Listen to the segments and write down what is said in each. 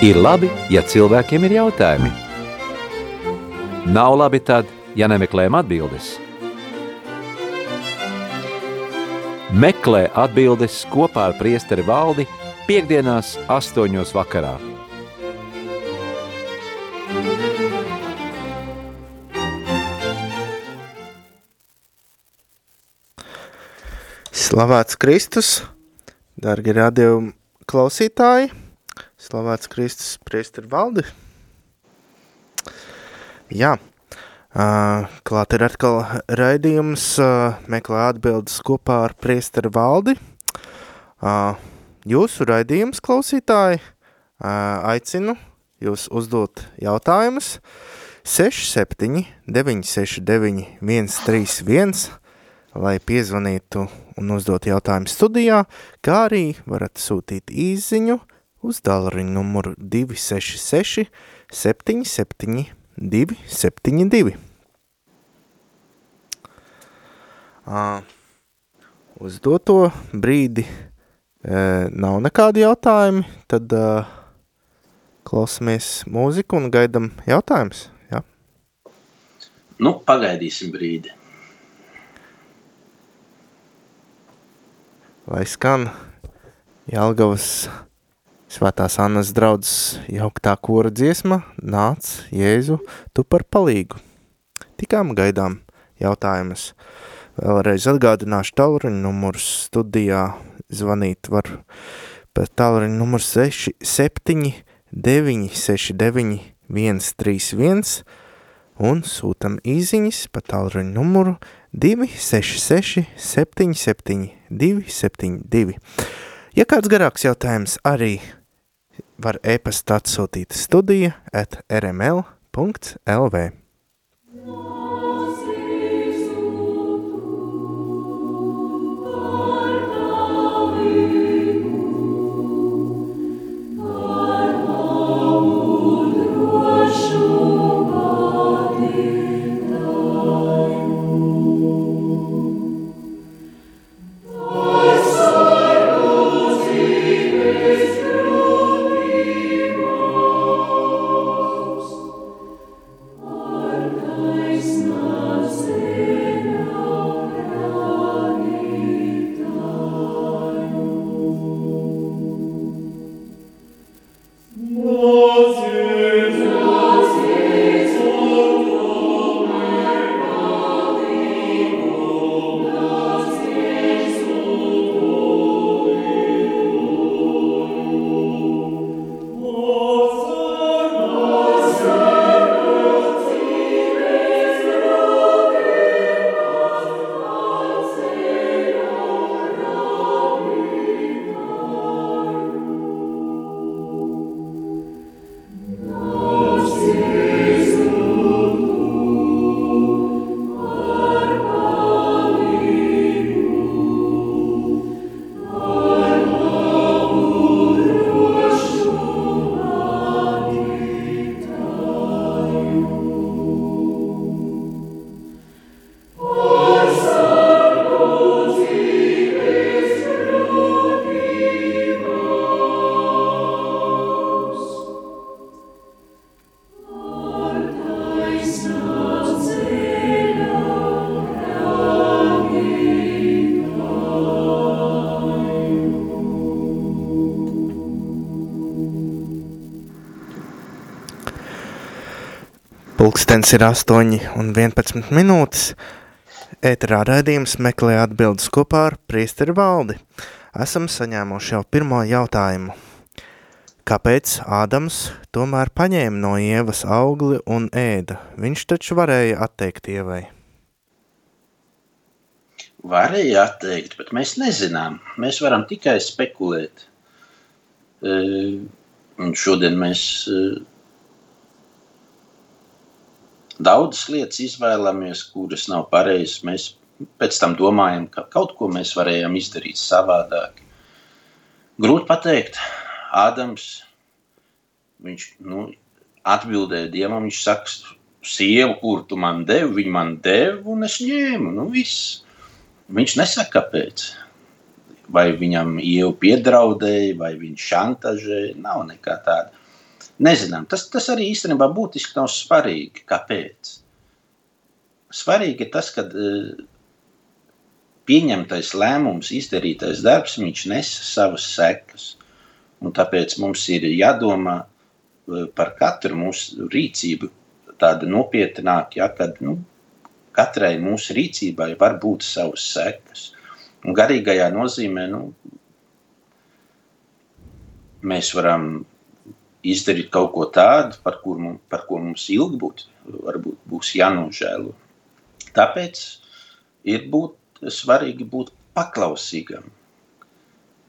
Ir labi, ja cilvēkiem ir jautājumi. Nav labi tad, ja nemeklējam atbildes. Meklē atbildes kopā ar priesteri valdi piekdienās astoņos vakarā. Slavēts Kristus, dargi radio klausītāji! Slavēts Kristus priesteri valdi. Jā, klāt ir atkal raidījums, meklē atbildes kopā ar priesteri valdi. Jūsu raidījums, klausītāji, aicinu jūs uzdot jautājumus 67 969 131, lai piezvanītu un uzdot jautājumu studijā, kā arī varat sūtīt īziņu uz tālruņa numuru 266 77 272. Uh, uz doto brīdi uh, nav nekādi jautājumi, tad uh, klausamies mūziku un gaidam jautājumus. Ja? Nu, pagaidīsim brīdi. Lai skan Jelgavas Svētās Annas draudzes jauktā kora dziesma nāc, Jēzu, tu par palīgu. Tikām gaidām jautājumus. Vēlreiz atgādināšu tālruņu numurs studijā zvanīt var pa tālruņu numurs 6 7 9 6 9 131 un sūtam īziņas pa tālruņu numuru 266 77 272. Ja kāds garāks jautājums arī var e-pasta atsūtīt studija at rml.lv. Pulkstens ir 8 un 11 minūtes. Ēterā raidījums meklē atbildes kopā ar priesteri valdi. Esam saņēmuši jau pirmo jautājumu. Kāpēc Ādams tomēr paņēma no Ievas augli un ēda? Viņš taču varēja atteikt Ievai. Varēja atteikt, bet mēs nezinām. Mēs varam tikai spekulēt. Un šodien mēs daudzas lietas izvēlamies, kuras nav pareizas. Mēs pēc tam domājam, ka kaut ko mēs varējām izdarīt savādāk. Grūti pateikt, Ādams viņš, nu, atbildēja Dievam, viņš saka, sievu, kur tu man devi, viņa man deva, un es ņēmu. Nu, viss. Viņš nesaka, kāpēc. Vai viņam jau piedraudēja, vai viņš šantažēja, nav nekā tāda. Nezinām. Tas, tas arī īstenībā būtiski nav svarīgi. Kāpēc? Svarīgi ir tas, ka uh, pieņemtais lēmums, izdarītais darbs, viņš nesa savas sekas. Un tāpēc mums ir jādomā uh, par katru mūsu rīcību tāda nopietnāk, ja, kad nu, katrai mūsu rīcībai var būt savas sekas. Un garīgajā nozīmē, nu, mēs varam izdarīt kaut ko tādu, par, kur mums, par ko mums ilgi būt, varbūt būs jānožēlo. Tāpēc ir būt, svarīgi būt paklausīgam.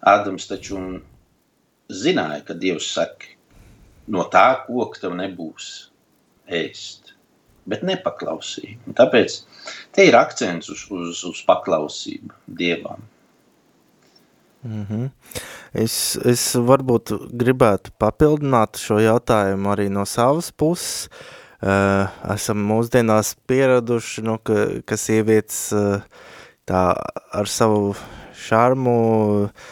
Ādams taču zināja, ka Dievs saka, no tā koka tev nebūs ēst, bet nepaklausīja. Un tāpēc te ir akcents uz, uz, uz paklausību Dievam. Mm -hmm. Es, es varbūt gribētu papildināt šo jautājumu arī no savas puses. Uh, esam mūsdienās pieraduši, nu, ka, ka sievietes uh, tā ar savu šarmu uh,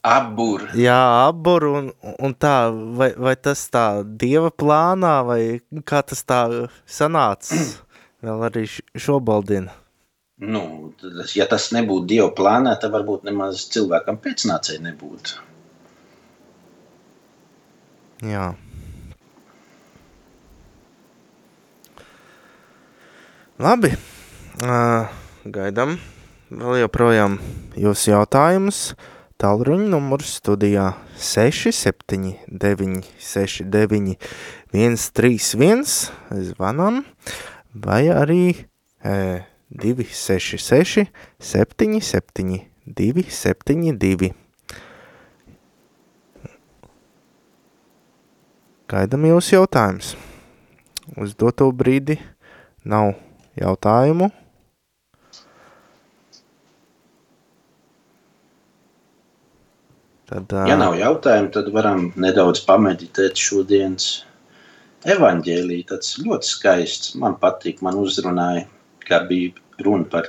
Abur. Jā, abur un, un tā, vai, vai tas tā dieva plānā, vai kā tas tā sanāca vēl arī šobaldien? Nu, ja tas nebūtu Dieva plānā, tad varbūt nemaz cilvēkam pēcnācēji nebūtu. Jā. Labi, uh, gaidām vēl joprojām jūsu jautājumus. Tālruņa numurs studijā 679 69 131 zvanam vai arī e, 266 77 272. Gaidam jūs jautājums. Uz doto brīdi nav jautājumu. Tad. Ja nav jautājumu, tad varam nedaudz pameditēt šodienas evaņģēlī. Tas ļoti skaists, man patīk, man uzrunāja, kā bija runa par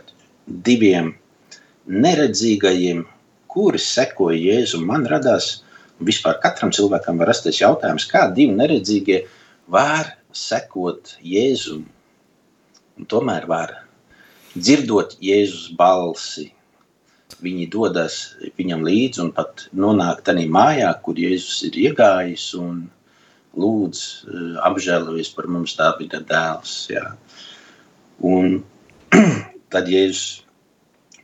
diviem neredzīgajiem, kuri sekoja Jēzum. Man radās, vispār katram cilvēkam var rasties jautājums, kā divi neredzīgie var sekot Jēzum. Un tomēr var dzirdot Jēzus balsi. Viņi dodas viņam līdzi un pat nonāk tādā mājā, kur Jēzus ir iegājis un lūdz eh, apžēlojies par mums, Dāvida dēls. Jā. Un Tad Jēzus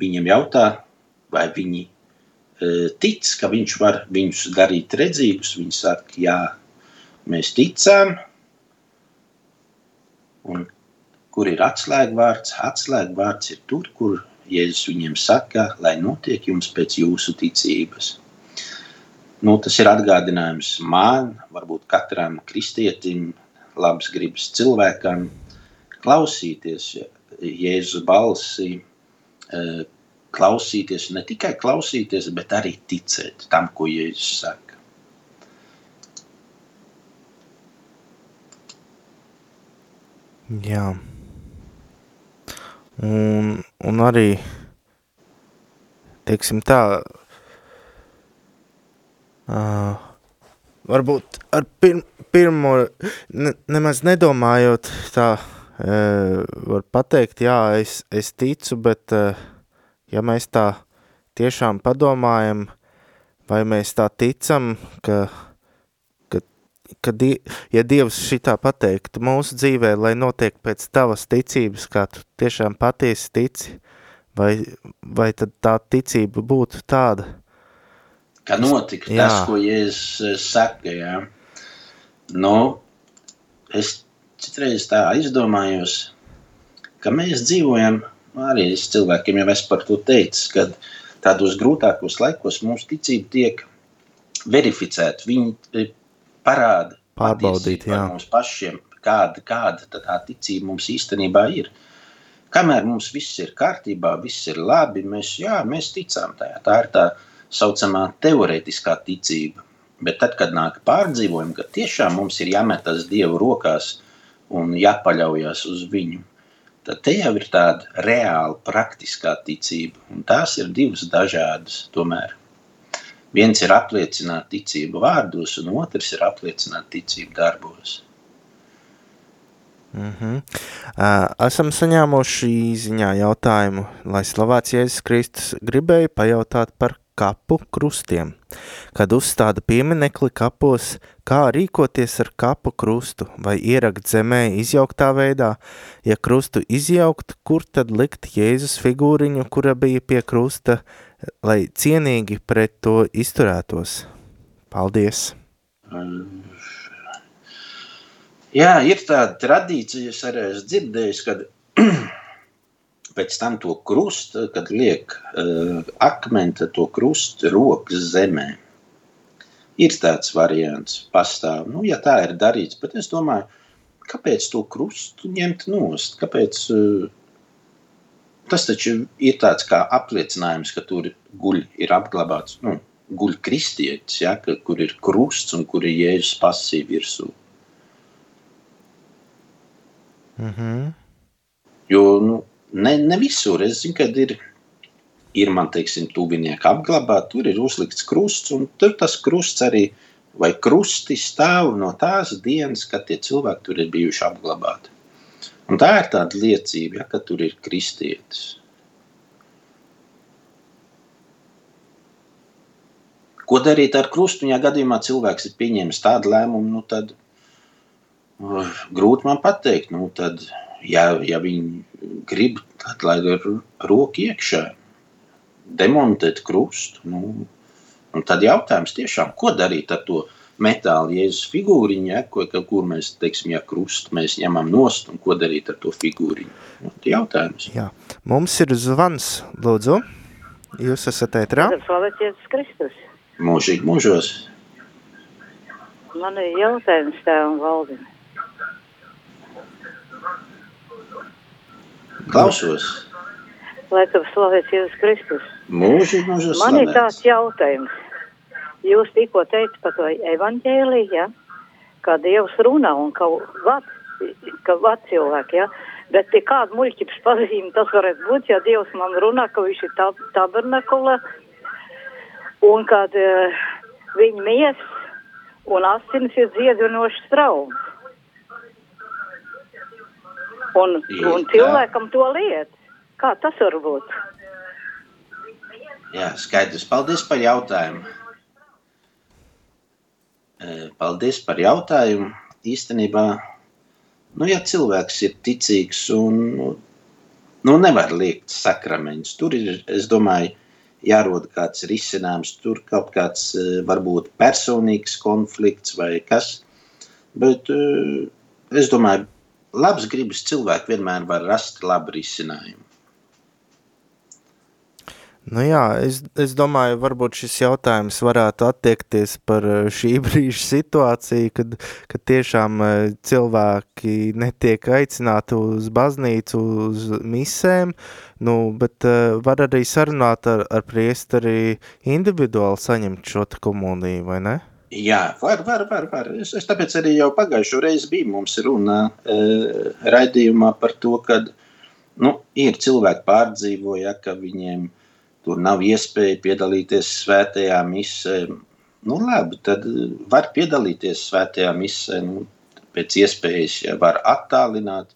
viņiem jautā, vai viņi e, tic, ka viņš var viņus darīt redzīgus. Viņi saka, jā, mēs ticām. Un kur ir atslēgvārds? Atslēgvārds ir tur, kur Jēzus viņiem saka, lai notiek jums pēc jūsu ticības. Nu, tas ir atgādinājums man, varbūt katram kristietim, labs gribas cilvēkam, klausīties Jēzus balsi, eh, klausīties, ne tikai klausīties, bet arī ticēt tam, ko Jēzus saka. Jā. Un, un arī, teiksim tā, uh, varbūt ar pir, pirmo, ne, nemaz nedomājot tā, uh, var pateikt, jā, es, es ticu, bet ja mēs tā tiešām padomājam, vai mēs tā ticam, ka, ka, ka die, ja Dievs šitā pateiktu mūsu dzīvē, lai notiek pēc tavas ticības, kā tu tiešām patiesi tici, vai, vai tad tā ticība būtu tāda? Ka notika jā. tas, ko Jēzus saka, jā. Nu, es citreiz tā aizdomājos, ka mēs dzīvojam, arī es cilvēkiem jau esmu par to teicis, kad tādos grūtākos laikos mūsu ticība tiek verificēta. Viņi e, parāda pārbaudīt jā. mums pašiem, kāda, kāda tā ticība mums īstenībā ir. Kamēr mums viss ir kārtībā, viss ir labi, mēs, jā, mēs ticām tajā. Tā ir tā saucamā teorētiskā ticība. Bet tad, kad nāk pārdzīvojumi, ka tiešām mums ir jāmetas Dievu rokās, un jāpaļaujas uz viņu. Tad te jau ir tāda reāla, praktiskā ticība, un tās ir divas dažādas tomēr. Viens ir apliecināt ticību vārdos, un otrs ir apliecināt ticību darbos. Mm -hmm. uh, esam saņēmuši ziņā jautājumu, lai slavēts Jēzus Kristus gribēja pajautāt par kapu krustiem. Kad uzstāda pieminekli kapos, kā rīkoties ar kapu krustu, vai ierakt zemē izjauktā veidā, ja krustu izjaukt, kur tad likt Jēzus figūriņu, kura bija pie krusta, lai cienīgi pret to izturētos. Paldies! Jā, ir tāda tradīcija, es arī esmu dzirdējis, kad pēc tam to krustu, kad liek uh, akmeni, to krustu rokas zemē. Ir tāds variants, pastāv. Nu, ja tā ir darīts, bet es domāju, kāpēc to krustu ņemt nost? Kāpēc, uh, tas taču ir tāds kā apliecinājums, ka tur guļ ir apglabāts, nu, guļ kristietis, ja, ka, kur ir krusts un kur ir jēzus pasī virsū. Mm -hmm. Jo, nu, ne, ne visur. Es zinu, ka ir, ir man, teiksim, tuvinieki apglabāti, tur ir uzlikts krusts, un tur tas krusts arī, vai krusti stāv no tās dienas, kad tie cilvēki tur ir bijuši apglabāti. Un tā ir tāda liecība, ja, ka tur ir kristietis. Ko darīt ar krustu? Ja gadījumā cilvēks ir pieņēmis tādu lēmumu, nu tad uh, grūti man pateikt. Nu, tad, ja, ja viņi grib, tad lai ir roka iekšā, demontēt krustu. Nu, un tad jautājums tiešām, ko darīt ar to metāla jēzus figūriņu, ja, ko, kur mēs, teiksim, ja krustu mēs ņemam nost, un ko darīt ar to figūriņu. Nu, jautājums. Jā. Mums ir zvans, lūdzu. Jūs esat ētrā? Slavēts Jēzus Kristus. Mūžīgi mūžos. Man ir jautājums tēvam valdim. Klausos. Lai tu slavēts Jēzus Kristus. Mūžīgi mūžos Man ir slavēts. tāds jautājums. Jūs tikko teicat par to evaņģēliju, ja? kā Dievs runā un ka vat, ka vat cilvēki, ja? Bet tie kādu muļķības pazīmi tas varētu būt, ja Dievs man runā, ka viņš ir tab tabernakula un kad uh, viņa mies un asinis ir dziedinošs traumas. Un, Jā. un cilvēkam to liet. Kā tas var būt? Jā, skaidrs. Paldies par jautājumu. E, Paldies par jautājumu. Īstenībā, nu, ja cilvēks ir ticīgs un nu, nevar liekt sakramentus, tur ir, es domāju, jārod kāds risinājums, tur kaut kāds e, varbūt personīgs konflikts vai kas. Bet e, es domāju, labs gribas cilvēki vienmēr var rast labu risinājumu. Nu jā, es, es domāju, varbūt šis jautājums varētu attiekties par eh, šī brīža situāciju, kad, kad tiešām eh, cilvēki netiek aicināti uz baznīcu, uz misēm, nu, bet uh, var arī sarunāt ar, ar priesteri individuāli saņemt šo komuniju, vai ne? Jā, var, var, var. var. Es, es tāpēc arī jau pagājušo reizi bija mums runa e, raidījumā par to, ka nu, ir cilvēki pārdzīvo, ja, ka viņiem tur nav iespēja piedalīties svētajā misē. Nu, labi, tad var piedalīties svētajā misē, nu, pēc iespējas, ja var attālināt.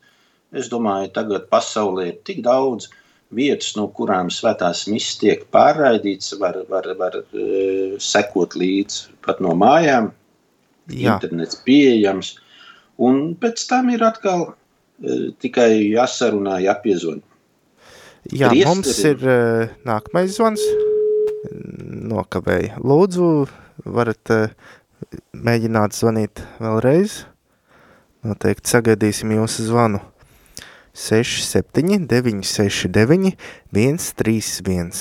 Es domāju, tagad pasaulē ir tik daudz vietas, no kurām svētās misijas tiek pārraidīts, var, var, var e, sekot līdzi pat no mājām. Jā. Internets pieejams. Un pēc tam ir atkal e, tikai jāsarunā, jāpiezvan. Jā, Priesteri- mums ir uh, nākamais zvans. Nokavēja. Lūdzu, varat mēģināt zvanīt vēlreiz. Noteikti sagaidīsim jūsu zvanu. 67 969 131.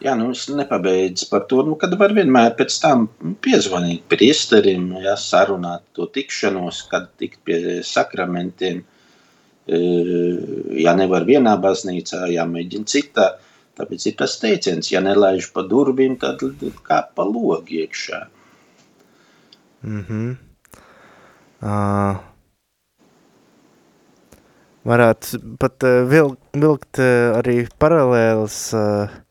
Jā, nu es nepabeidzu par to, nu, kad var vienmēr pēc tam piezvanīt priesterim, ja, sarunāt to tikšanos, kad tikt pie sakramentiem. E, Ja nevar vienā baznīcā, jāmēģina citā. Tāpēc ir tas teiciens, ja nelaiž pa durvīm, tad kā pa logu iekšā. Mhm. Uh, varētu pat uh, vilkt, vilkt uh, arī paralēlas uh,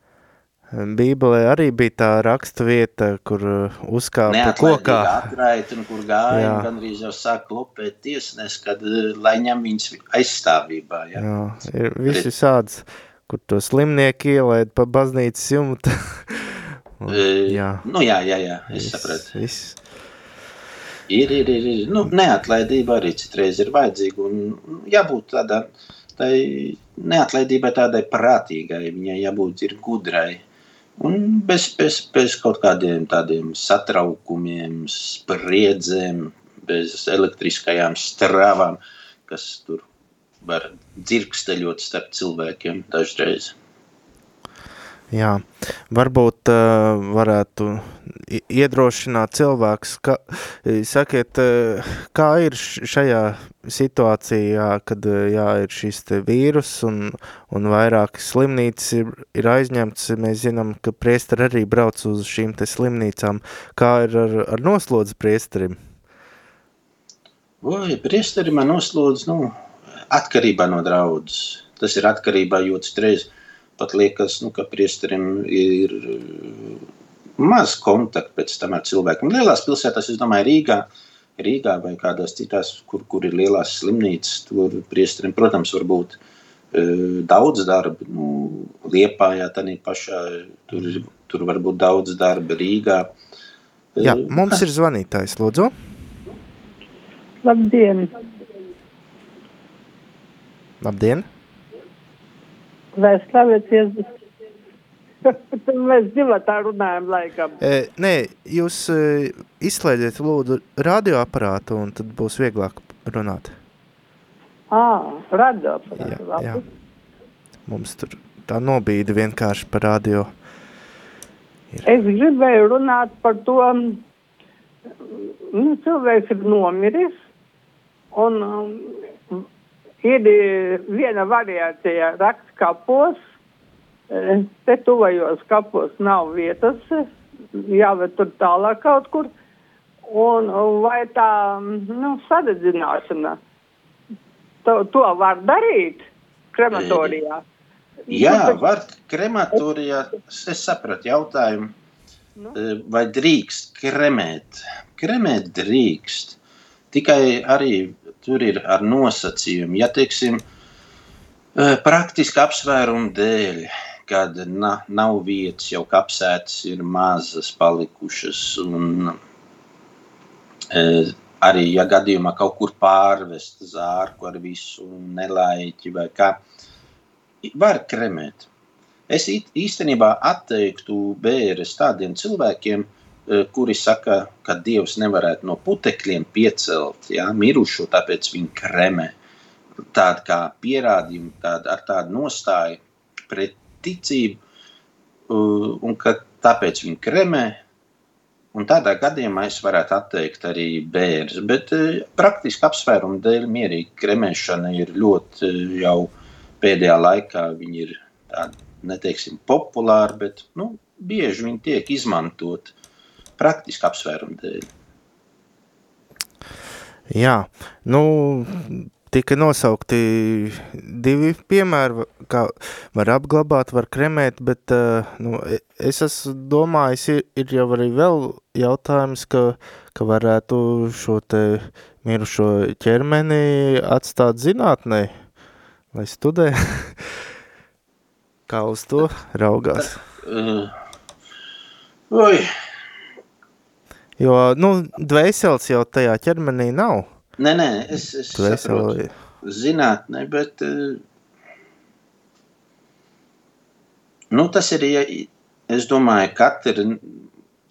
Bībelē arī bija tā raksta vieta, kur uzkāpa kokā. Atraita, kur gāja, jā. gandrīz jau sāk klopēt tiesnes, kad, lai ņem viņas aizstāvībā. Jā, jā ir visi Pret... sāds, kur to slimnieki ielaid pa baznīcas jumta. un, jā. Nu jā, jā, jā, es viss, sapratu. Viss. Ir, ir, ir, ir. Nu, neatlaidība arī citreiz ir vajadzīga un jābūt tādā, tai neatlaidībai tādai prātīgai, viņai jābūt ir gudrai. Un bez, bez, bez kaut kādiem tādiem satraukumiem, spriedzēm, bez elektriskajām strāvām, kas tur var dzirksteļot starp cilvēkiem dažreiz. Jā, varbūt uh, varētu iedrošināt cilvēkus, ka, sakiet, uh, kā ir šajā situācijā, kad uh, jā, ir šis vīrus un, un vairāk slimnīcas ir, ir aizņemts, mēs zinām, ka priesteri arī brauc uz šīm te slimnīcām. Kā ir ar, ar noslodzi priesterim? Vai, priesteri man noslodz, nu, atkarībā no draudzes. Tas ir atkarībā, jo citreiz pat liekas, nu, ka priesterim ir uh, maz kontaktu pēc tam ar cilvēkiem. Lielās pilsētās, es domāju, Rīgā, Rīgā vai kādās citās, kur, kur ir lielās slimnīcas, tur priesterim, protams, var būt uh, daudz darba. Nu, Liepājā, tādā pašā, tur, tur var būt daudz darba Rīgā. Jā, uh, mums ir zvanītājs, lūdzu. Labdien! Labdien! Lai slavēts Jēzus. Mēs divi tā runājam laikam. E, nē, jūs e, izslēdziet lūdzu radioaparātu un tad būs vieglāk runāt. Ā, radioaparātu. Jā, jā. Mums tur tā nobīda vienkārši par radio. Ir. Es gribēju runāt par to, nu, cilvēks ir nomiris un Ir e, viena variācija raksts kapos, e, te tuvajos kapos nav vietas, jāved tur tālāk kaut kur. Un vai tā nu, sadedzināšana, to, to var darīt krematorijā? Jā, var krematorijā, es sapratu jautājumu, nu? E, vai drīkst kremēt? Kremēt drīkst, tikai arī tur ir ar nosacījumu. Ja, teiksim, eh, praktiski apsvērumu dēļ, kad na, nav vietas, jau kapsētas ir mazas palikušas, un e, arī, ja gadījumā kaut kur pārvest zārku ar visu nelaiķi vai kā, var kremēt. Es īstenībā atteiktu bērres tādiem cilvēkiem, Eh, kuri saka, ka Dievs nevarētu no putekļiem piecelt ja, mirušo, tāpēc viņi kremē. Tāda kā pierādījuma, tāda, ar tādu nostāju pret ticību, eh, un ka tāpēc viņi kremē. Un tādā gadījumā es varētu atteikt arī bērns. Bet eh, praktiski apsvērumu dēļ mierīga kremēšana ir ļoti jau pēdējā laikā. Viņi ir tādi, neteiksim, populāri, bet nu, bieži viņi tiek izmantoti praktiski apsvērumu dēļ. Jā, nu, tika nosaukti divi piemēri, kā var apglabāt, var kremēt, bet nu, es esmu domājis, ir, ir jau arī vēl jautājums, ka, ka varētu šo te mirušo ķermeni atstāt zinātnē, lai studē. kā uz to raugās? Oi, Jo, nu, dvēseles jau tajā ķermenī nav. Nē, nē, es, es Dvēseli... saprotu zinātnē, bet nu, tas ir, ja, es domāju, katra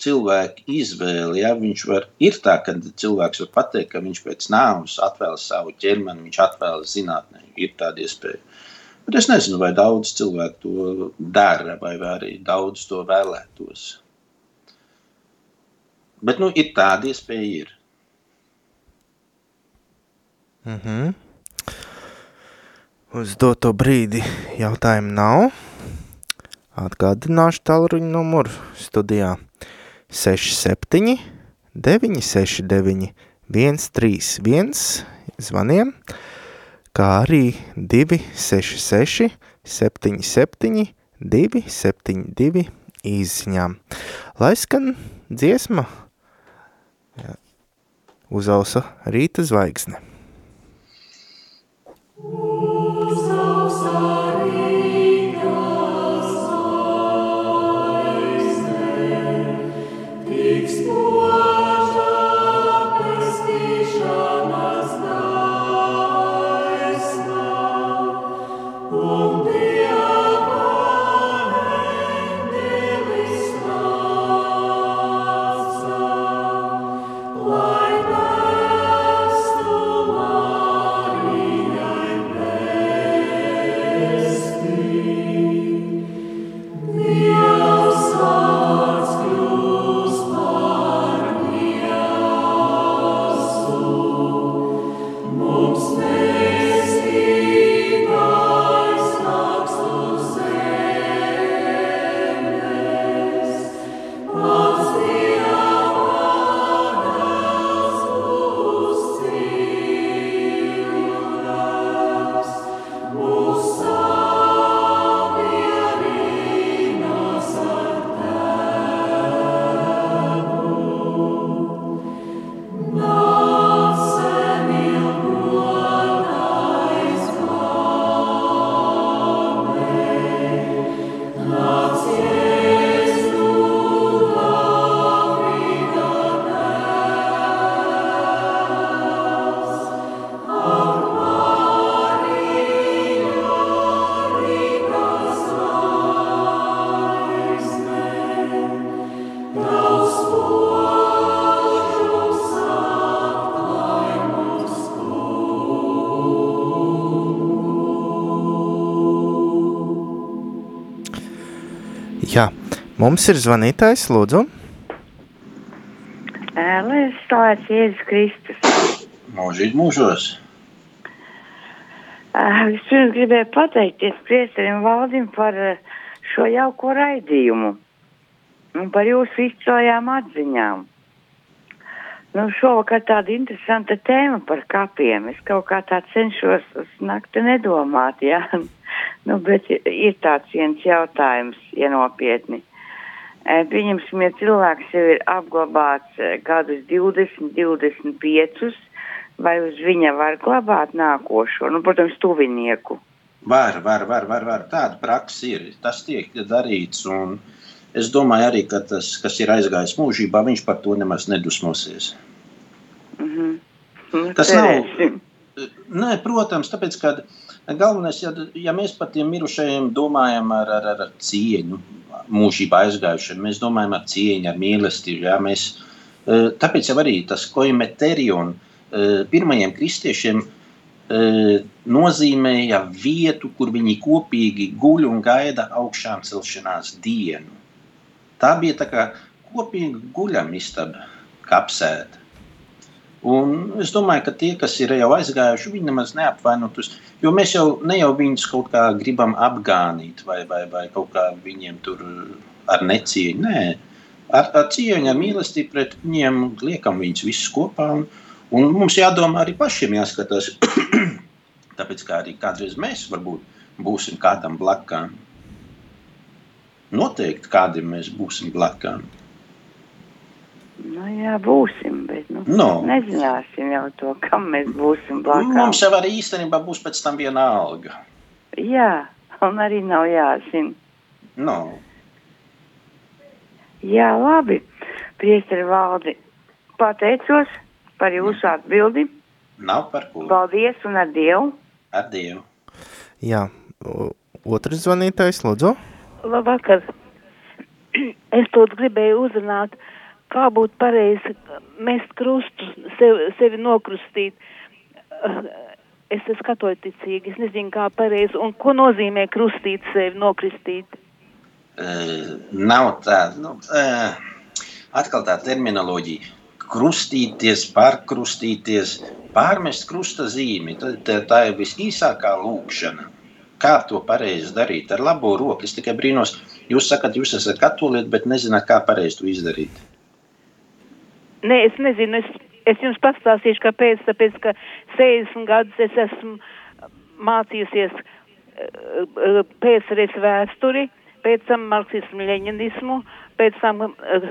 cilvēka izvēle, ja viņš var, ir tā, ka cilvēks var pateikt, ka viņš pēc nāvus atvēlas savu ķermeni, viņš atvēlas zinātnē, ir tāda iespēja. Bet es nezinu, vai daudz cilvēku to dara, vai arī daudz to vēlētos. Bet nu, ir tāda iespēja. Ir. Mm -hmm. Uz doto brīdi jautājumu nav. Atgādināšu tālruņa numuru studijā 67 969 131 zvaniem, kā arī 266 77 272 īziņām. Lai skan dziesma jā, uzausa rīta zvaigzne. Mums ir zvanītājs, lūdzu. Lai ir stāvēts Jēzus Kristus. Mūžīgi mūžos. Vispirms gribēju pateikties priesterim valdim par šo jauko raidījumu un par jūsu izcilajām atziņām. Nu, šovakar tāda interesanta tēma par kapiem. Es kaut kā tā cenšos uz nakti nedomāt, jā. nu, bet ir tāds viens jautājums, ja nopietni. Pieņemsim, ja cilvēks jau ir apglabāts gadus 20, 25, vai uz viņa var glabāt nākošo, nu, protams, tuvinieku. Var, var, var, var, var. Tāda praksa ir. Tas tiek darīts. Un es domāju, arī, ka tas, kas ir aizgājis mūžībā, viņš par to nemaz nedusmosies. Mm -hmm. Tas nav. Nē, protams, tāpēc, ka galvenais, ja, ja mēs par tiem mirušajiem domājam ar, ar, ar cieņu, mūžībā aizgājušiem, mēs domājam ar cieņu, ar mīlestību. Jā, mēs, tāpēc jau arī tas koimeterion pirmajiem kristiešiem nozīmēja vietu, kur viņi kopīgi guļ un gaida augšām celšanās dienu. Tā bija tā kā kopīga guļamistaba, kapsēta. Un es domāju, ka tie, kas ir jau aizgājuši, viņi nemaz neapvainotus, jo mēs jau ne jau viņus kaut kā gribam apgānīt vai, vai, vai kaut kā viņiem tur ar necieņu. Nē, ar, ar cieņu, ar mīlestību pret viņiem liekam viņus visus kopā. Un, un mums jādomā arī pašiem jāskatās, tāpēc kā arī kādreiz mēs varbūt būsim kādam blakām. Noteikti kādam mēs būsim blakām. Nu, jā, būsim, bet nu, No. nezināsim jau to, kam mēs būsim blakus. Mums jau arī īstenībā būs pēc tam viena alga. Jā, un arī nav jāzina. No. Jā, labi, priesteri valdi, pateicos par jūsu atbildi. Nav par ko. Paldies un ar Dievu. Ar Dievu. Jā, otrs zvanītājs, lūdzu. Labvakar. Es to gribēju uzrunāt, kā būtu pareizi mest krustu, sevi, sevi nokrustīt. Eh, Es esmu katoļu ticīgi, es nezinu, kā pareizi, un ko nozīmē krustīt sevi, nokristīt. Uh, nav tā, nu, uh, atkal tā terminoloģija. Krustīties, pārkrustīties, pārmest krusta zīmi. Tā, tā, tā ir visīsākā lūkšana. Kā to pareizi darīt? Ar labo roku. Es tikai brīnos, jūs sakat, jūs esat katolieti, bet nezināt, kā pareizi to izdarīt. Nē, es nezinu, es, es jums pastāstīšu, kāpēc, tāpēc, ka 60 gadus es esmu mācījusies eh, eh, pēcreiz vēsturi, pēc tam marksismu, leņinismu, pēc tam uh,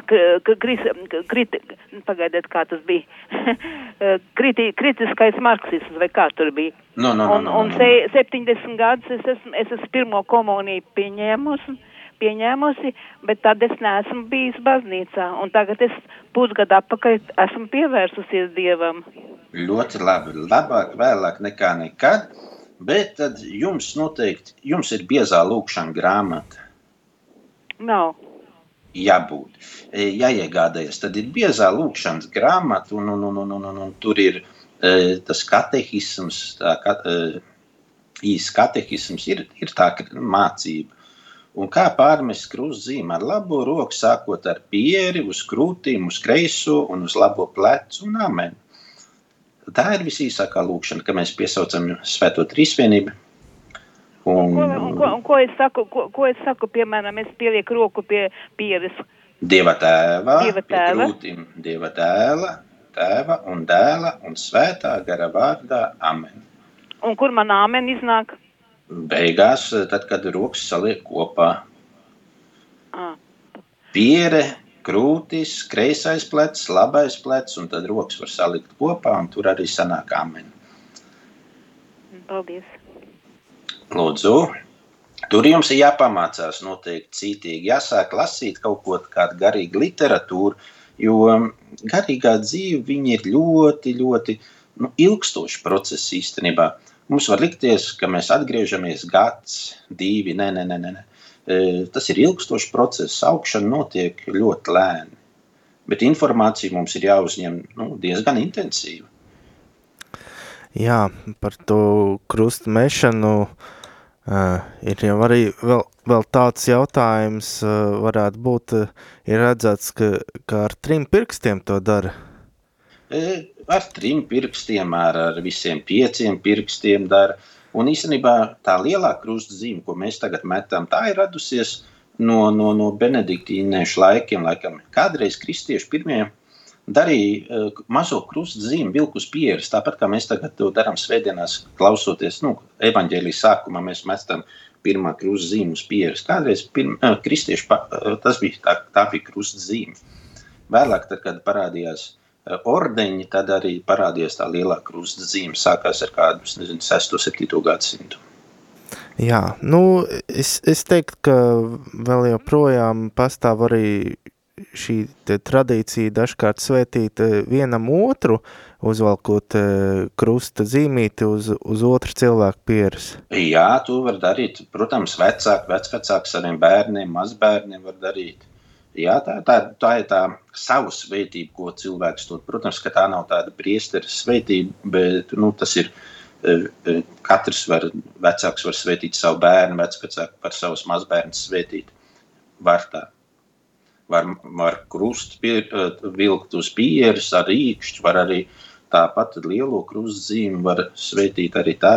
kris, k- kriti, pagaidiet, kā tas bija, Uh, kriti, kritiskais marksisms, vai kā tur bija. No, no, no, un, no, no, un no. se, 70 gadus es esmu, es esmu pirmo komuniju pieņēmusi, pieņēmusi, bet tad es neesmu bijis baznīcā. Un tagad es pusgadu atpakaļ esmu pievērsusies Dievam. Ļoti labi. Labāk vēlāk nekā nekad. Bet tad jums noteikti jums ir biezā lūkšana grāmata. Nav. Jābūt. E, Jāiegādājas. Tad ir biezā lūkšanas grāmata, un, un, un, un, un, un, un tur ir e, tas katehisms, tā ka, e, īsts katehisms, ir, ir tā mācība. Un kā pārmest krustzīmi ar labo roku, sākot ar pieri, uz krūtīm, uz kreiso un uz labo plecu un amen. Tā ir visīsākā lūkšana, ka mēs piesaucam Svēto Trīsvienību. Un, Ko, un, ko, un ko, es saku, ko, ko es saku, piemēram, es pielieku roku pie pieres. Dieva tēva, Dieva tēva. krūtīm, Dieva dēla, tēva un dēla un svētā gara vārdā. Amen. Un kur man āmen iznāk? Beigās, tad, kad rokas saliek kopā, Ah. piere, krūtis, kreisais plecs, labais plecs, un tad rokas var salikt kopā, un tur arī sanāk amen. Paldies. Lūdzu, tur jums ir jāpamācās noteikti cītīgi, jāsāk lasīt kaut ko kādu garīgu literatūru, jo garīgā dzīve ir ļoti, ļoti nu, ilgstošs process īstenībā. Mums var likties, ka mēs atgriežamies gads, divi, nē, nē, nē, nē. E, Tas ir ilgstošs process, augšana notiek ļoti lēni. Bet informācija mums ir jāuzņem nu, diezgan intensīvi. Jā, par to krustu mešanu uh, ir jau arī vēl, vēl tāds jautājums, uh, varētu būt, uh, ir redzēts, ka, ka ar trim pirkstiem to dara. E, Ar trim pirkstiem, ar, ar visiem pieciem pirkstiem dara. Un īstenībā tā lielā krustzīme, ko mēs tagad metam, tā ir radusies no, no, no benediktīniešu laikiem. Laikam. Kādreiz kristieši pirmie darīja uh, mazo krustzīmi vilku uz pieres, tāpat kā mēs tagad to darām svētdienās, klausoties nu, evaņģēlijas sākumā, mēs metam pirmā krustzīme uz pieres. Kādreiz pirm, uh, kristieši, pa, uh, tas bija tā, tā bija krustzīme. Vēlāk, tad, kad parādījās eh, ordeņi, tad arī parādījās tā lielā krusta zīme. Sākās ar kādu, nezinu, 6. un 7. gadsimtu. Jā, nu, es, es teiktu, ka vēl joprojām pastāv arī šī tradīcija dažkārt svētīt eh, vienam otru, uzvalkot eh, krusta zīmīti uz, uz otru cilvēku pieres. Jā, to var darīt. Protams, vecāki, vecvecāki saviem bērniem, mazbērniem var darīt. Jā, tā, tā, tā ir tā sava svētība, ko cilvēks dod. Protams, ka tā nav tāda priestera svētība, bet nu, tas ir eh, eh, katrs var, vecāks var svētīt savu bērnu, vecvecāki var savus mazbērnus svētīt. Var tā. Var, var krustu pie, eh, vilkt uz pieres ar rīkšķi, var arī tāpat lielo krustzīmi var svētīt arī tā.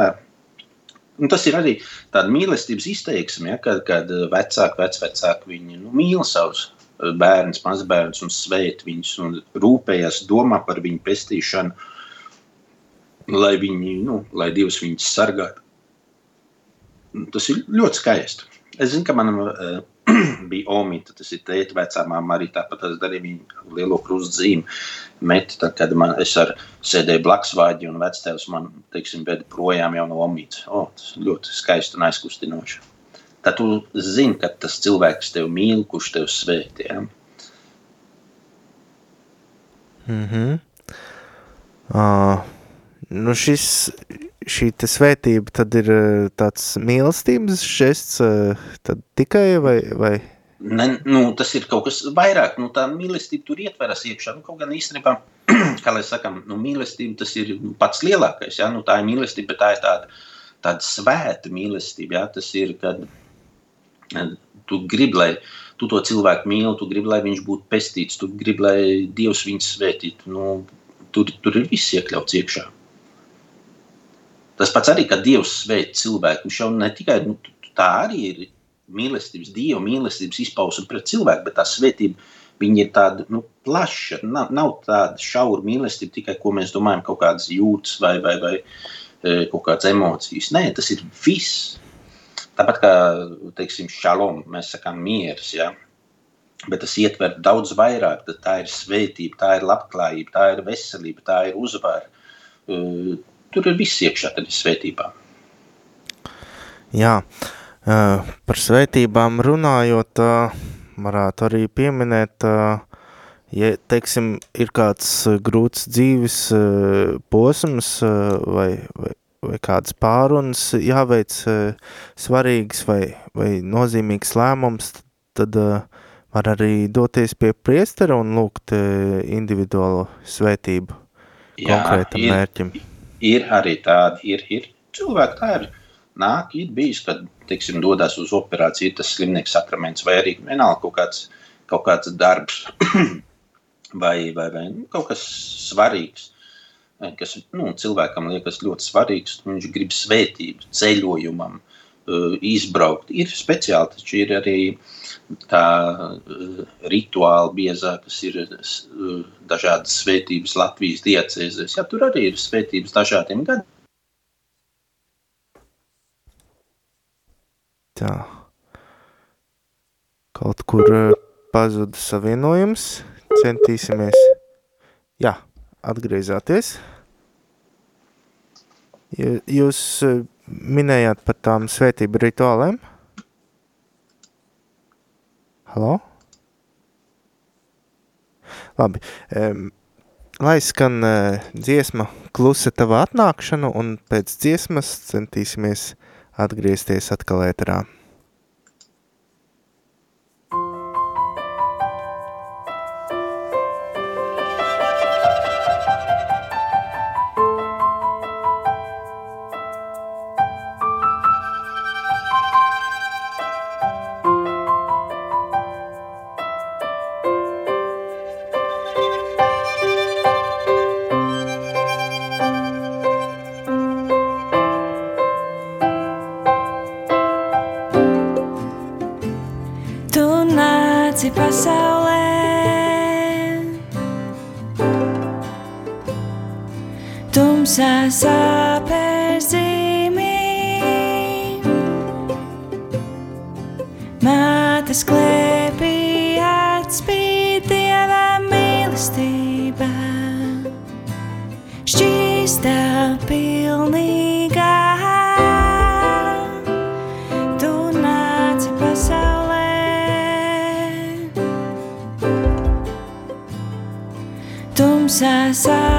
Un tas ir arī tāda mīlestības izteiksme, ja, kad, kad vecāki, vecvecāki viņi nu, mīl savus bērnus, mazbērnus un svēt viņus un rūpējas, domā par viņu pestīšanu, lai, viņi, nu, lai Dievs viņus sargātu. Tas ir ļoti skaisti. Es zinu, ka manam uh, bija omīte, tas ir tēta vecā māma arī tāpat tas darīja viņa lielo krustzīmi. Met, tad, kad man, es ar sēdēju blakus vāģi un vectēvs man, teiksim, bēda projām jau no omītes. O, tas ļoti skaisti un aizkustinoši. Tad tu zini, ka tas cilvēks tevi mīl, kurš tevi svētī. Ja? Mm -hmm. uh, nu šis, šī svētība tad ir tāds mīlestības žests uh, tikai vai, vai? Ne, nu, tas ir kaut kas vairāk. Nu, tā mīlestība tur ietveras iekšā. Nu, kaut gan īstenībā, kā lai sakam, nu, mīlestība tas ir pats lielākais. Ja? Nu, tā ir mīlestība, bet tā ir tāda, tāda svēta mīlestība. Ja? Tas ir, kad tu gribi, lai tu to cilvēku mīli, tu gribi, lai viņš būtu pestīts, tu gribi, lai Dievs viņu svētītu. Nu, tur, tur ir viss iekļauts iekšā. Tas pats arī, kad Dievs svēt cilvēku. Viņš jau ne tikai nu, tā arī ir mīlestības, Dieva mīlestības izpausme pret cilvēku, bet tā svētība viņa ir tāda nu, plaša. Nav, nav tāda šaura mīlestība tikai, ko mēs domājam, kaut kādas jūtas vai, vai, vai kaut kādas emocijas. Nē, tas ir viss. Tāpat kā, teiksim, šalom, mēs sakām miers, ja? bet tas ietver daudz vairāk. Tā ir svētība, tā ir labklājība, tā ir veselība, tā ir uzvara. Uh, tur ir viss iekšā tad ir svētībā. Jā, uh, par svētībām runājot, uh, varētu arī pieminēt, ja, teiksim, ir kāds grūts dzīves posms vai, vai, vai kādas pārunas jāveic svarīgs vai, vai nozīmīgs lēmums, tad var arī doties pie priestera un lūgt individuālo svētību Jā, konkrētam ir, mērķim. Ir arī tādi, ir, ir. Cilvēki, tā ir. Nāk, ir bijis, kad, teiksim, dodas uz operāciju, tas slimnieks sakraments vai arī vienalga kaut kāds, kaut kāds darbs. Vai, vai, vai nu, kaut kas svarīgs, kas nu, cilvēkam liekas ļoti svarīgs, viņš grib svētību ceļojumam, uh, izbraukt. Ir speciāli, taču ir arī tā uh, rituāli biezā, kas ir dažādas svētības Latvijas diecēzēs. Ja, tur arī ir svētības dažādiem gadiem Tā. Kaut kur eh, pazuda savienojums. Centīsimies. Jā, atgriezāties. Jūs eh, minējāt par tām svētību rituālēm? Halo? Labi. Lai skan uh, dziesma klusa tava atnākšanu, un pēc dziesmas centīsimies atgriezties atkal ēterā. tumsā sāpēzīmī. Mātes klēpī atspīd dieva mīlestība, šķīstā pilnīgā. Tu nāci pasaulē, tumsā sāpēzīmī.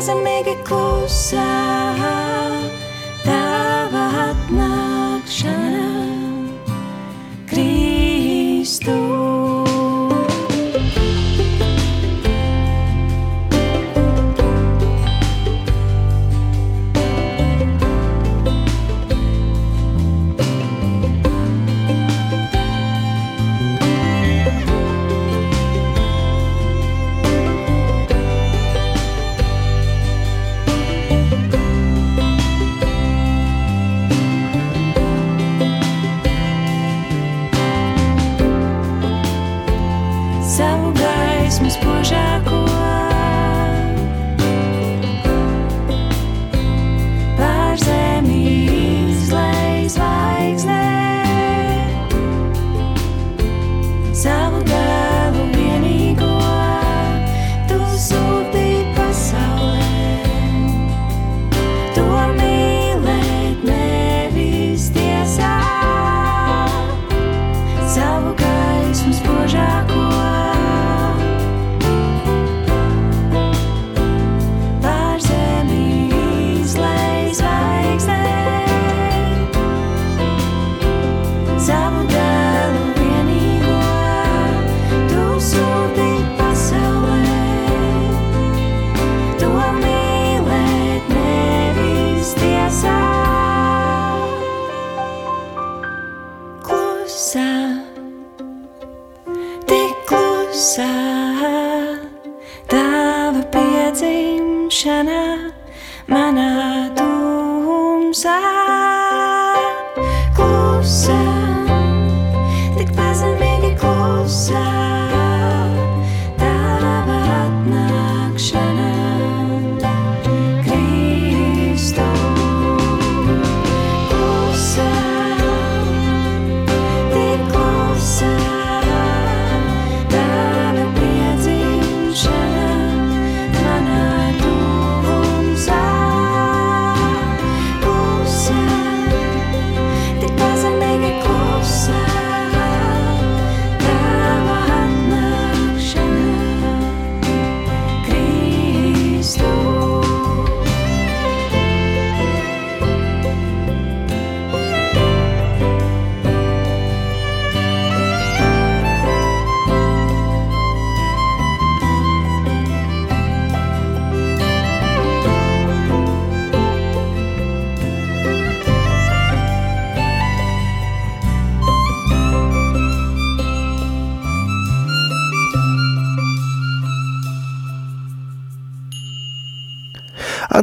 as I make it closer.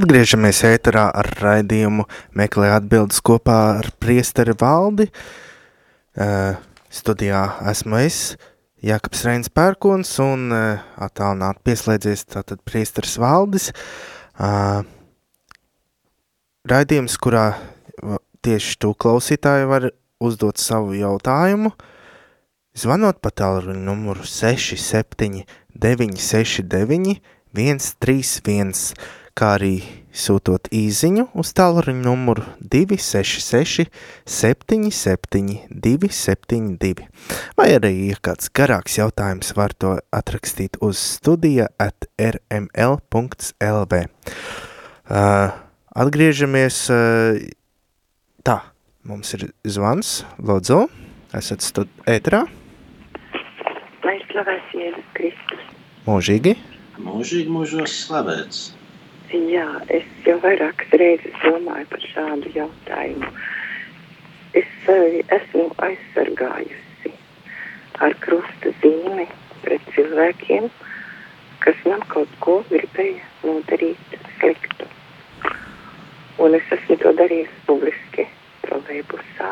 Atgriežamies ēterā ar raidījumu Meklē atbildes kopā ar priesteri valdi. Uh, studijā esmu es, Jakabs Reins Pērkons un uh, attālināt pieslēdzies tātad priesteris valdis. Uh, raidījums, kurā tieši tu klausītāji var uzdot savu jautājumu, zvanot pa tālruņa numuru 67 969 131, kā arī sūtot īziņu uz tālruņa numuru 266 77 272. Vai arī, ja kāds garāks jautājums, var to atrakstīt uz studija at rml.lv. Uh, atgriežamies, uh, tā, mums ir zvans, lūdzu, esat stud ētrā, Lai slavēts Jēzus Kristus. mūžīgi. Mūžīgi mūžos slavēts. Jā, es jau vairākas reizes domāju par šādu jautājumu. Es sevi esmu aizsargājusi ar krusta zīmi pret cilvēkiem, kas man kaut ko gribēja nodarīt sliktu. Un es esmu to darījusi publiski, trolēbusā,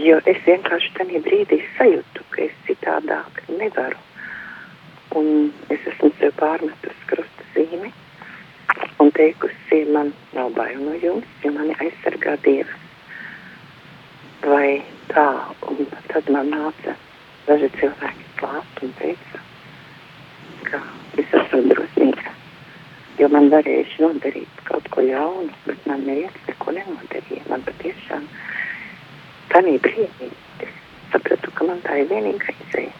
jo es vienkārši tajā brīdī sajūtu, ka es citādāk nevaru. Un es esmu sev pārmetusi krusta zīmi un teikusi, man nav bail no jums, jo mani aizsargā Dievs. Vai tā, un tad man nāca daži cilvēki klāt un teica, ka es esmu drosmīga, jo man varējuši nodarīt kaut ko jaunu, bet man neviens neko nenodarīja. Man patiešām tanī brīdī sapratu, ka man tā ir vienīgā izēja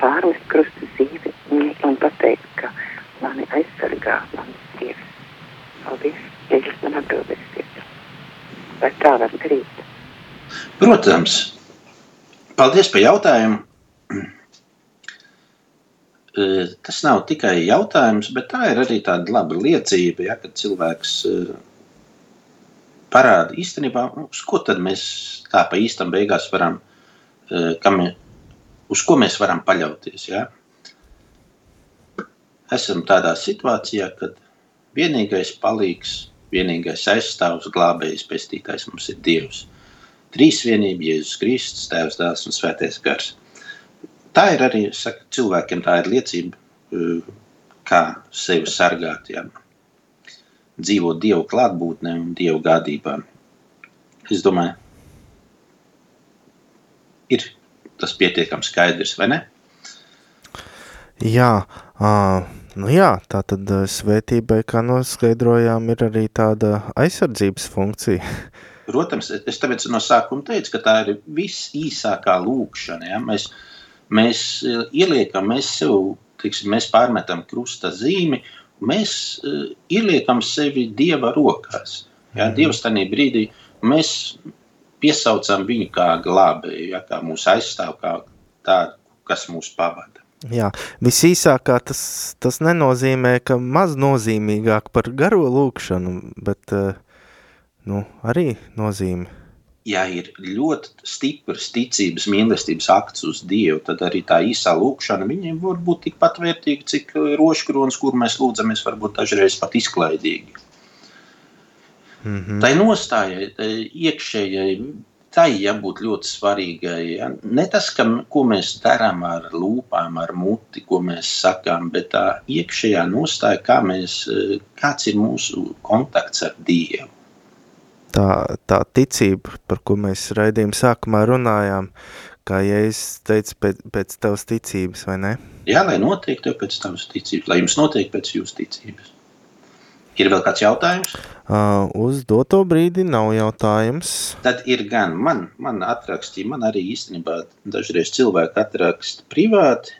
pārmest krustu zīvi un pateikt, ka mani aizsargā mans Dievs. Paldies, jūs man atbildēsiet. Vai tā var darīt? Protams, paldies par jautājumu. E, Tas nav tikai jautājums, bet tā ir arī tāda laba liecība, ja, kad cilvēks e, parāda īstenībā, uz ko tad mēs tā pa īstam beigās varam, e, kam, uz ko mēs varam paļauties. Ja. Esam tādā situācijā, kad vienīgais palīgs, vienīgais aizstāvs, glābējs, pestītājs mums ir Dievs. Trīsvienība, Jēzus Kristus, Tēvs, Dēls un Svētais Gars. Tā ir arī saka, cilvēkiem tā ir liecība, eh, kā sevi sargāt, ja. dzīvot Dievu klātbūtnē un Dievu gādībā. Es domāju, ir tas pietiekami skaidrs, vai ne? Jā, uh, nu jā, tā tad uh, svētībai, kā noskaidrojām, ir arī tāda aizsardzības funkcija. Protams, es tāpēc no sākuma teicu, ka tā ir visīsākā lūkšana. Ja? Mēs, mēs eh, ieliekam, mēs sev, tiksim, mēs pārmetam krusta zīmi, mēs uh, ieliekam sevi Dieva rokās. Ja? Mm. Dievs tajā brīdī, mēs piesaucam viņu kā glābēju, ja? kā mūsu aizstāv, kā tādu, kas mūs pavada. Jā, visīsākā tas, tas nenozīmē, ka maz nozīmīgāk par garo lūkšanu, bet uh, nu, arī nozīme. ja ir ļoti stiprs ticības, mīlestības akts uz Dievu, tad arī tā īsā lūkšana viņiem var būt tikpat vērtīga, cik roškrons, kur mēs lūdzamies, varbūt dažreiz pat izklaidīgi. Mm -hmm. Tai nostājai, tai iekšējai, tai jābūt ļoti svarīgai. Ja? Ne tas, ka, ko mēs darām ar lūpām, ar muti, ko mēs sakām, bet tā iekšējā nostāja, kā mēs, kāds ir mūsu kontakts ar Dievu tā, tā ticība, par ko mēs raidījuma sākumā runājām, kā Jēzus teica pēc, pēc tavas ticības, vai ne? Jā, lai notiek tev pēc tavas ticības, lai jums notiek pēc jūsu ticības. Ir vēl kāds jautājums? Uh, uz doto brīdi nav jautājums. Tad ir gan, man, man atrakstīja, man arī īstenībā dažreiz cilvēki atraksta privāti,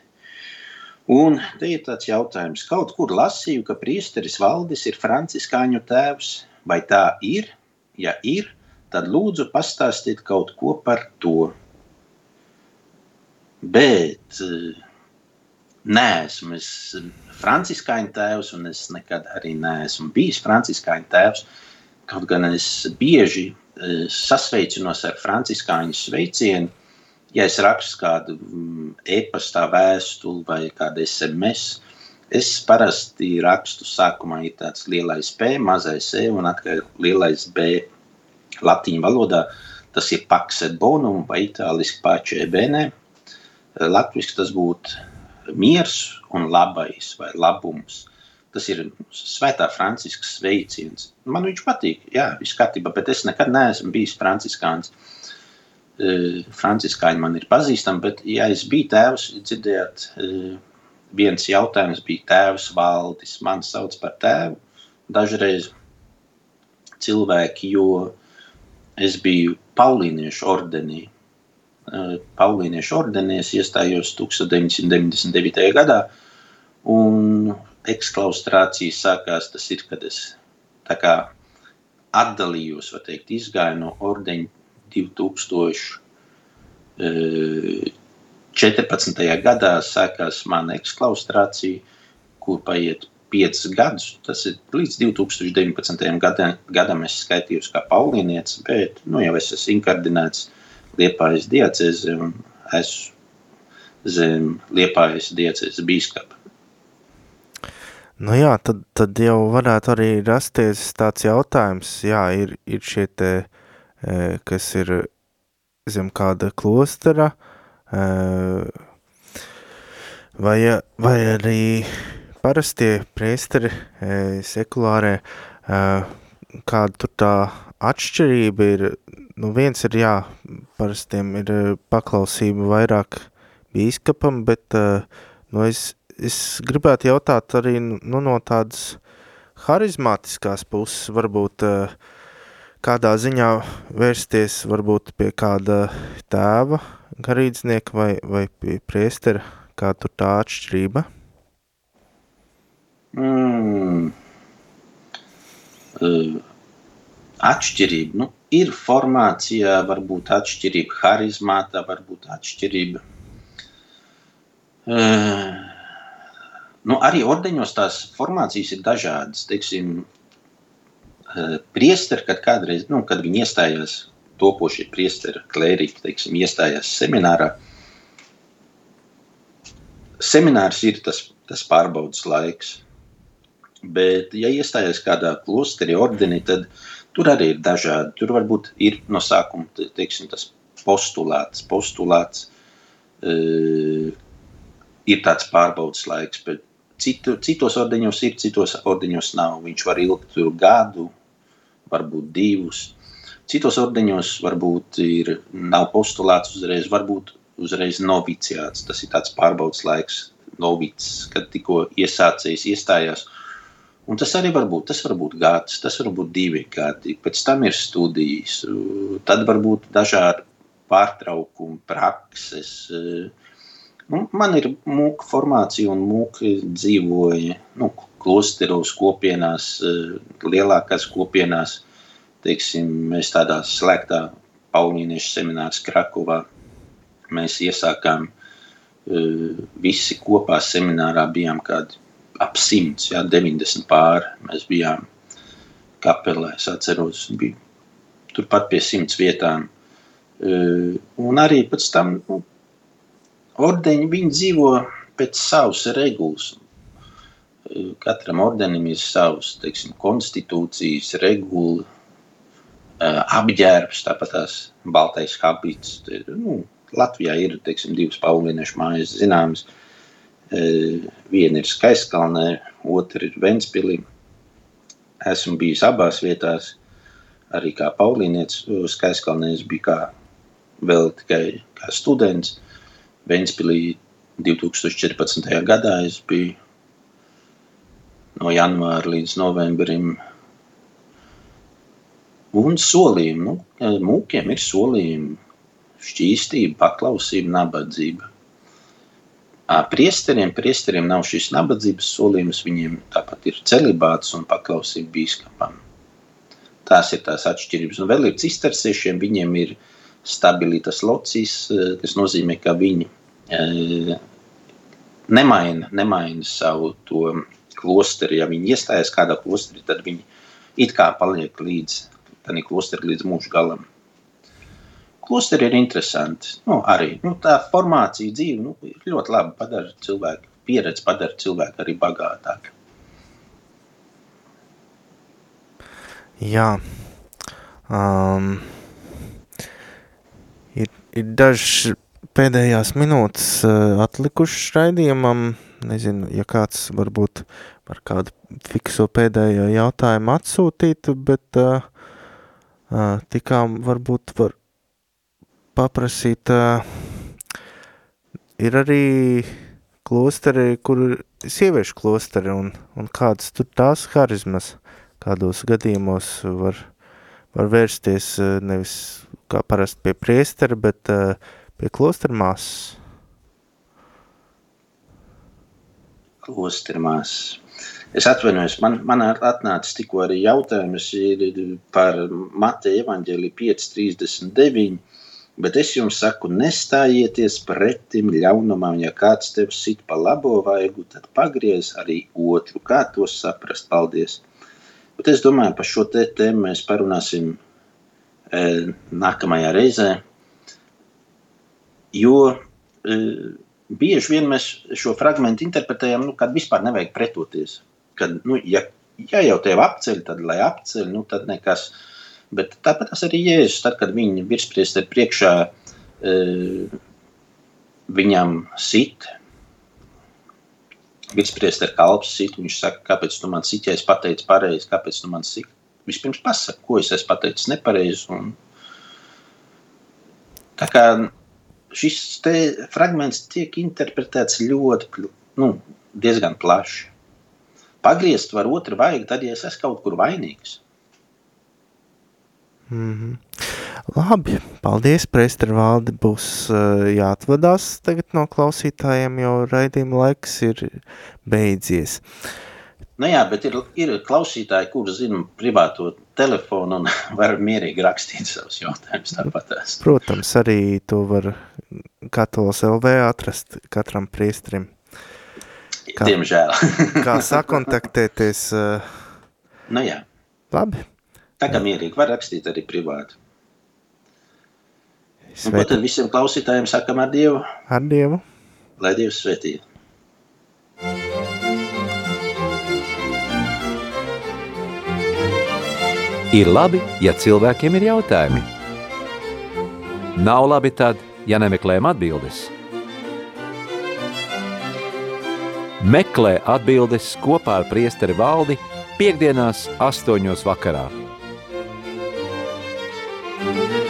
un te ir tāds jautājums, kaut kur lasīju, ka priesteris Valdis ir franciskāņu tēvs, vai tā ir? Ja ir, tad lūdzu pastāstiet kaut ko par to. Bet eh, neesmu es franciskāņu tēvs, un es nekad arī neesmu bijis franciskāņu tēvs. Kaut gan es bieži eh, sasveicinos ar franciskāņu sveicienu, ja es rakstu kādu mm, e-pastā vēstuli vai kādu SMS, es parasti rakstu sākumā ir tāds lielais P, mazais E un atkal lielais B latīņu valodā. Tas ir pax et bonum vai itāliski pace e bene. Latviski tas būtu miers un labais vai labums. Tas ir svētā Franciskas sveiciens. Man viņš patīk, jā, viss kārtībā, bet es nekad neesmu bijis franciskāns. Franciskāņi man ir pazīstami, bet, ja es biju tēvs, dzirdējāt, viens jautājums bija tēvs valdis. Man sauc par tēvu dažreiz cilvēki, jo es biju Paulīniešu ordenī. Paulīniešu ordenī es iestājos 1999. gadā, un eksklaustrācija sākās tas ir, kad es kā atdalījos, var teikt, izgāju no ordeņa 2014. gadā sākās mana eksklaustrācija, kur paiet piecus gadus. Tas ir līdz 2019. gadam, gadam es skaitījos kā paulīnietis, bet nu, jau es esmu inkardinēts Liepājas diecēzi un esmu zem Liepājas diecēzi bīskapa. Nu jā, tad, tad jau varētu arī rasties tāds jautājums, jā, ir, ir šie te, kas ir zem kāda klostera, vai, vai arī parastie priesteri sekulārē, kāda tur tā atšķirība ir, nu viens ir jā, parastiem ir paklausība vairāk bīskapam, bet nu es, es gribētu jautāt arī nu, no tādas harizmātiskās puses, varbūt kādā ziņā vērsties varbūt pie kāda tēva garīdznieka vai, vai pie priestera, kā tur tā atšķirība? Mm. Uh, atšķirība. Nu, ir formācijā, varbūt atšķirība, harizmātā, varbūt atšķirība. Uh, nu, arī ordeņos tās formācijas ir dažādas. Teiksim, uh, priesteri, kad kādreiz, nu, kad viņi iestājās, topošie priesteri, klērīgi, teiksim, iestājās seminārā, seminārs ir tas, tas pārbaudas laiks. Bet, ja iestājas kādā klosterī, ordenī, tad tur arī ir dažādi. Tur varbūt ir no sākuma teiksim, tas postulāts, postulāts uh, ir tāds pārbaudas laiks, bet citu, citos ordeņos ir, citos ordeņos nav. Viņš var ilgt gadu, varbūt divus. Citos ordeņos varbūt ir, nav postulāts uzreiz, varbūt uzreiz noviciāts. Tas ir tāds pārbaudas laiks, novics, kad tikko iesācējis iestājās. Un tas arī var būt, tas var būt gads, tas var būt divi gadi, pēc tam ir studijas, tad var būt dažādi pārtraukumi, prakses. Nu, man ir mūka formācija un mūka dzīvoja nu, klosteros, kopienās, lielākās kopienās. Teiksim, mēs tādā slēgtā Paulīniešu seminārs Krakovā. Mēs iesākām visi kopā seminārā bijām kādi ap 100, jā, 90 pāri. Mēs bijām kapelē, es atceros, bija turpat pie simts vietām. Un arī pēc tam nu, ordeņi viņi dzīvo pēc savas regulas. Katram ordenim ir savs, teiksim, konstitūcijas, regula, apģērbs, tāpat tās baltais habits. Nu, Latvijā ir, teiksim, divas paulieniešu mājas zināmas. Uh, viena ir Skaiskalnē, otra ir Ventspilī. Esmu bijis abās vietās, arī kā paulīnietis. Skaiskalnē es biju kā vēl tikai kā students. Ventspilī 2014. gadā es biju no janvāra līdz novembrim. Un solījumi, nu, mūkiem ir solījumi, šķīstība, paklausība, nabadzība. Priesteriem, priesteriem nav šis nabadzības solījums, viņiem tāpat ir celibāts un paklausība bīskapam. Tās ir tās atšķirības. Un vēl ir cistersiešiem, viņiem ir stabilitas locis, eh, kas nozīmē, ka viņi eh, nemaina, nemaina savu to klosteri. Ja viņi iestājas kādā klosterī, tad viņi it kā paliek līdz, klosteri līdz mūža galam. Klosteri ir interesanti. Nu, arī nu, tā formācija dzīve nu, ļoti labi. Padara cilvēku pieredzi, padara cilvēku arī bagātāku. Jā. Um, ir, ir dažas pēdējās minūtes uh, atlikušas raidījumam. Nezinu, ja kāds varbūt par kādu fikso pēdējo jautājumu atsūtītu, bet uh, uh, tikām varbūt var paprasīt. Ir arī klosteri, kur sieviešu klosteri un, un kādas tur tās harizmas kādos gadījumos var, var vērsties nevis kā parasti pie priestera, bet pie klostera māsas. Klostera māsas. Es atvainojos, man, man atnāca tikko arī jautājums par Mateja evaņģēliju 5.39, bet es jums saku, nestājieties pretim ļaunumam, ja kāds tev sit pa labo vaigu, tad pagriez arī otru. Kā to saprast? Paldies! Bet es domāju, par šo te tēmu mēs parunāsim e, nākamajā reizē. Jo e, bieži vien mēs šo fragment interpretējam, nu, kad vispār nevajag pretoties. Kad, nu, ja, ja jau tev apceļ, tad lai apceļ, nu, tad nekas. Bet tāpat arī Jēzus, tad, kad viņi virspriesteri priekšā e, viņam sit, Virspriesteri kalps sit, viņš saka, kāpēc tu man sit, ja es pateicu pareizi, kāpēc tu man sit. Vispirms pasaka, ko es esmu pateicis nepareizi. Un... Tā kā šis fragments tiek interpretēts ļoti, nu, diezgan plaši. Pagriezt var otru vajag, tad, ja es esmu kaut kur vainīgs. Mm -hmm. Labi, paldies, Prester valdi, būs uh, jāatvadās tagad no klausītājiem, jo raidījuma laiks ir beidzies. Nu jā, bet ir, ir klausītāji, kuri zina privāto telefonu un var mierīgi rakstīt savus jautājumus tāpatās. Protams, arī to var Katols LV atrast katram priestrim. Kā, Diemžēl. kā sakontaktēties? Uh, nu jā. Labi. Tā kā mierīgi var rakstīt arī privāti. Un ko tad visiem klausītājiem sakam ar Dievu? Ar Dievu. Lai Dievs svētī. Ir labi, ja cilvēkiem ir jautājumi. Nav labi tad, ja nemeklējam atbildes. Meklē atbildes kopā ar priesteri valdi piekdienās astoņos vakarā. Thank you.